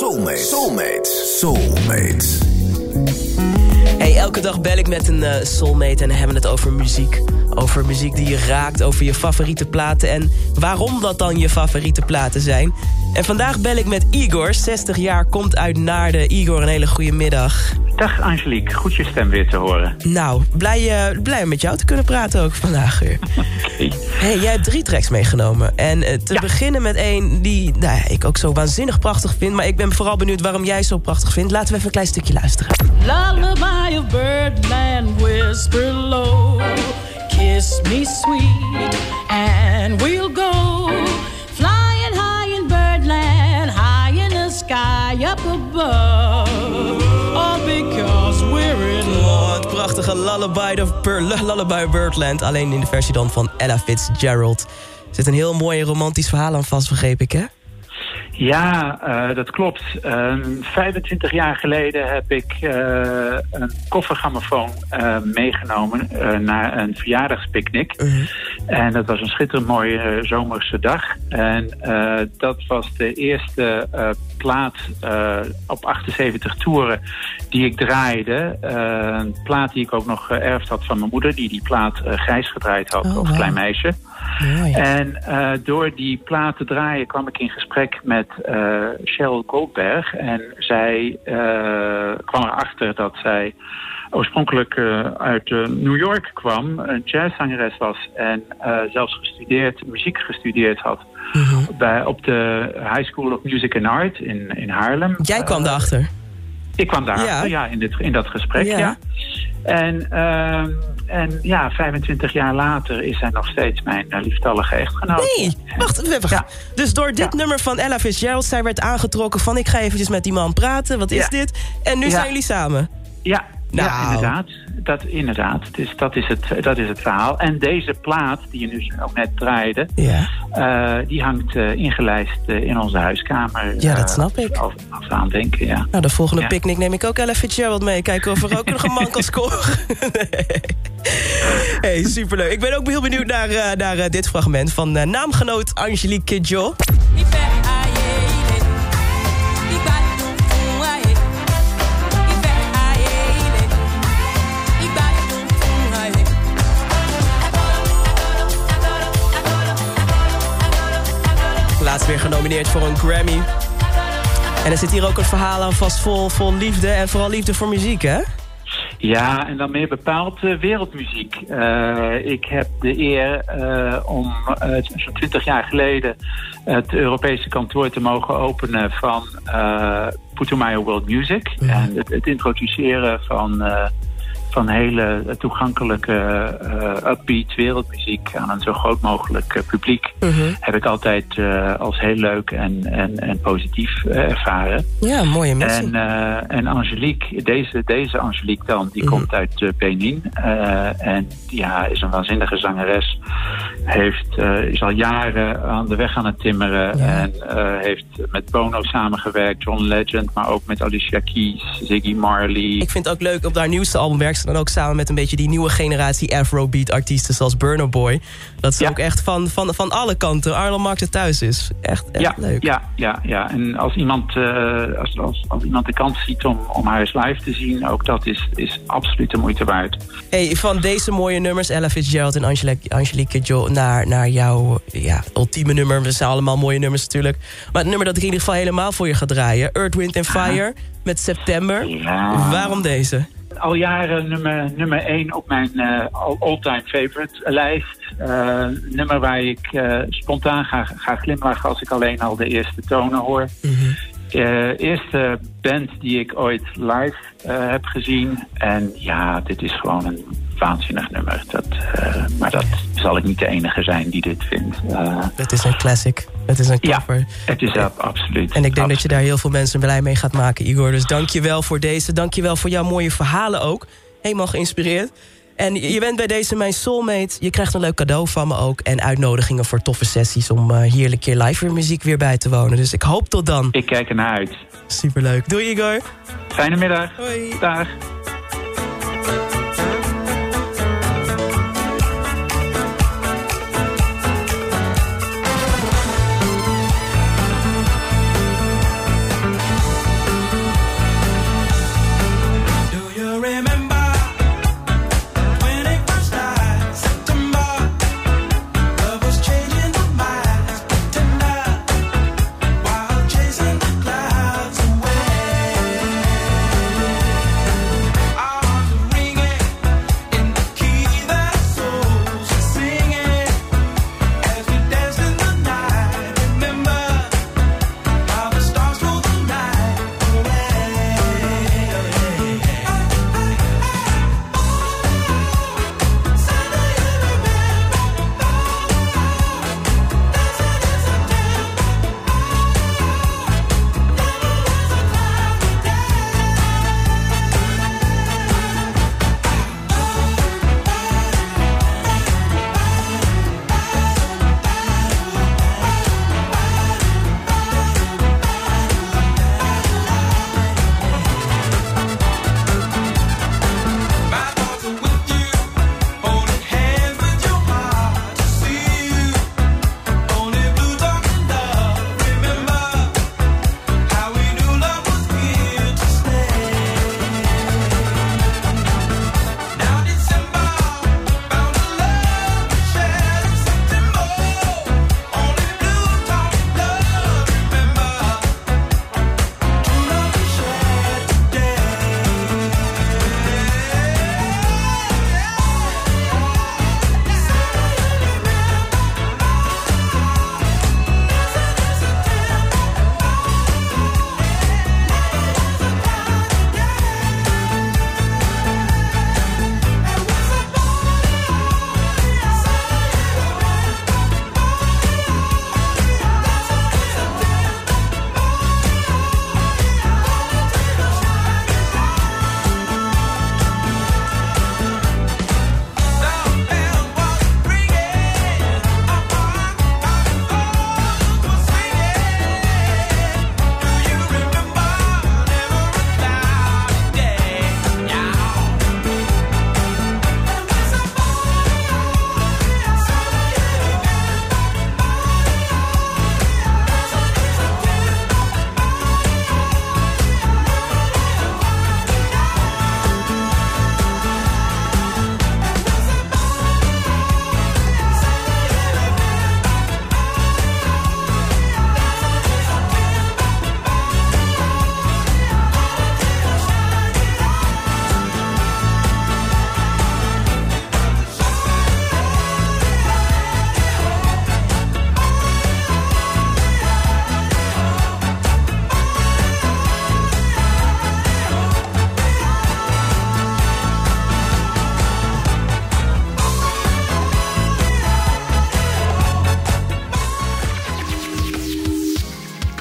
Soulmate. Soulmate. Soulmate. Hey, elke dag bel ik met een uh, soulmate en hebben het over muziek. Over muziek die je raakt, over je favoriete platen... en waarom dat dan je favoriete platen zijn. En vandaag bel ik met Igor, 60 jaar, komt uit Naarden. Igor, een hele goede middag. Dag Angelique, goed je stem weer te horen. Nou, blij, uh, blij met jou te kunnen praten ook vandaag weer. okay. Hey, jij hebt drie tracks meegenomen. En uh, te ja. beginnen met één die nou ja, ik ook zo waanzinnig prachtig vind... maar ik ben vooral benieuwd waarom jij zo prachtig vindt. Laten we even een klein stukje luisteren. Lullaby of birdland whisper low Kiss me sweet and we'll go Flying high in birdland, high in the sky up above All because we're in het prachtige Lullaby Bir Lullaby Birdland. Alleen in de versie dan van Ella Fitzgerald. Er zit een heel mooi romantisch verhaal aan vast, begreep ik, hè? Ja, uh, dat klopt. Uh, 25 jaar geleden heb ik uh, een koffergrammofoon meegenomen naar een verjaardagspicknick. -huh. En dat was een schitterend mooie zomerse dag. En dat was de eerste plaat op 78 toeren die ik draaide. een plaat die ik ook nog geërfd had van mijn moeder, die die plaat grijs gedraaid had, oh, als wow. klein meisje. Mooi. En door die plaat te draaien kwam ik in gesprek met Cheryl Goldberg. En zij kwam erachter dat zij oorspronkelijk uit New York kwam. Een jazzzangeres was en zelfs gestudeerd, muziek gestudeerd had. -huh. bij, op de High School of Music and Art in, in Haarlem. Jij kwam daarachter? Ik kwam daar, ja, ja in, dit, in dat gesprek, ja. ja. En, uh, en ja, 25 jaar later is zij nog steeds mijn uh, lieftallige echtgenoot. Nee, wacht even. Ja. Dus door dit nummer van Ella Fitzgerald... zij werd aangetrokken van... ik ga eventjes met die man praten, wat is dit? En nu zijn jullie samen? Ja, nou. ja inderdaad. Dat, inderdaad. Dus dat, is het, dat is het verhaal. En deze plaat, die je nu ook net draaide... Ja. Uh, die hangt uh, ingelijst uh, in onze huiskamer. Ja, dat snap ik. Als, aan denken, ja. Nou, de volgende ja. picknick neem ik ook Ella Fitzgerald mee. Kijken of er ook nog een man kan scoren. hey, superleuk. Ik ben ook heel benieuwd naar, naar dit fragment... van naamgenoot Angelique Kidjo. Laatst weer genomineerd voor een Grammy. En er zit hier ook een verhaal aan vast vol, vol liefde en vooral liefde voor muziek, hè? Ja, en dan meer bepaald uh, wereldmuziek. Uh, ik heb de eer uh, om zo'n 20 jaar geleden het Europese kantoor te mogen openen van Putumayo World Music. En het, het, introduceren van van hele toegankelijke uh, upbeat wereldmuziek aan een zo groot mogelijk uh, publiek uh -huh. heb ik altijd uh, als heel leuk en, en, en positief ervaren. Ja, mooie mensen. En, en Angelique, deze, deze Angelique dan, die -huh. komt uit Benin en ja, is een waanzinnige zangeres. Heeft, is al jaren aan de weg aan het timmeren ja. en heeft met Bono samengewerkt, John Legend, maar ook met Alicia Keys, Ziggy Marley. Ik vind het ook leuk op haar nieuwste album werkt dan ook samen met een beetje die nieuwe generatie Afrobeat artiesten zoals Burner Boy. Dat ze ja. ook echt van, van, van alle kanten Arlen Mark er thuis is. Echt, echt ja, leuk. Ja, ja, ja. En als iemand, uh, als, als, als, iemand de kans ziet om, om haar eens live te zien, ook dat is, is absoluut de moeite waard. Hey, van deze mooie nummers, Ella Fitzgerald en Angelique, Angelique Kidjo, naar, naar jouw ja, ultieme nummer. We zijn allemaal mooie nummers natuurlijk. Maar het nummer dat ik in ieder geval helemaal voor je ga draaien. Earth, Wind and Fire ah. met September. Ja. Waarom deze? Al jaren nummer, nummer 1 op mijn uh, all-time favorite lijst. Uh, nummer waar ik uh, spontaan ga, ga glimlachen als ik alleen al de eerste tonen hoor. Mm -hmm. eerste band die ik ooit live heb gezien. En ja, dit is gewoon een waanzinnig nummer. Dat, maar dat zal ik niet de enige zijn die dit vindt. het is een classic. Het is een cover. Ja, het is absoluut. En ik denk absoluut. dat je daar heel veel mensen blij mee gaat maken, Igor. Dus dank je wel voor deze. Dank je wel voor jouw mooie verhalen ook. Helemaal geïnspireerd. En je bent bij deze mijn soulmate. Je krijgt een leuk cadeau van me ook. En uitnodigingen voor toffe sessies om uh, heerlijk keer live weer muziek weer bij te wonen. Dus ik hoop tot dan. Ik kijk ernaar uit. Superleuk. Doei Igor. Fijne middag. Hoi. Dag.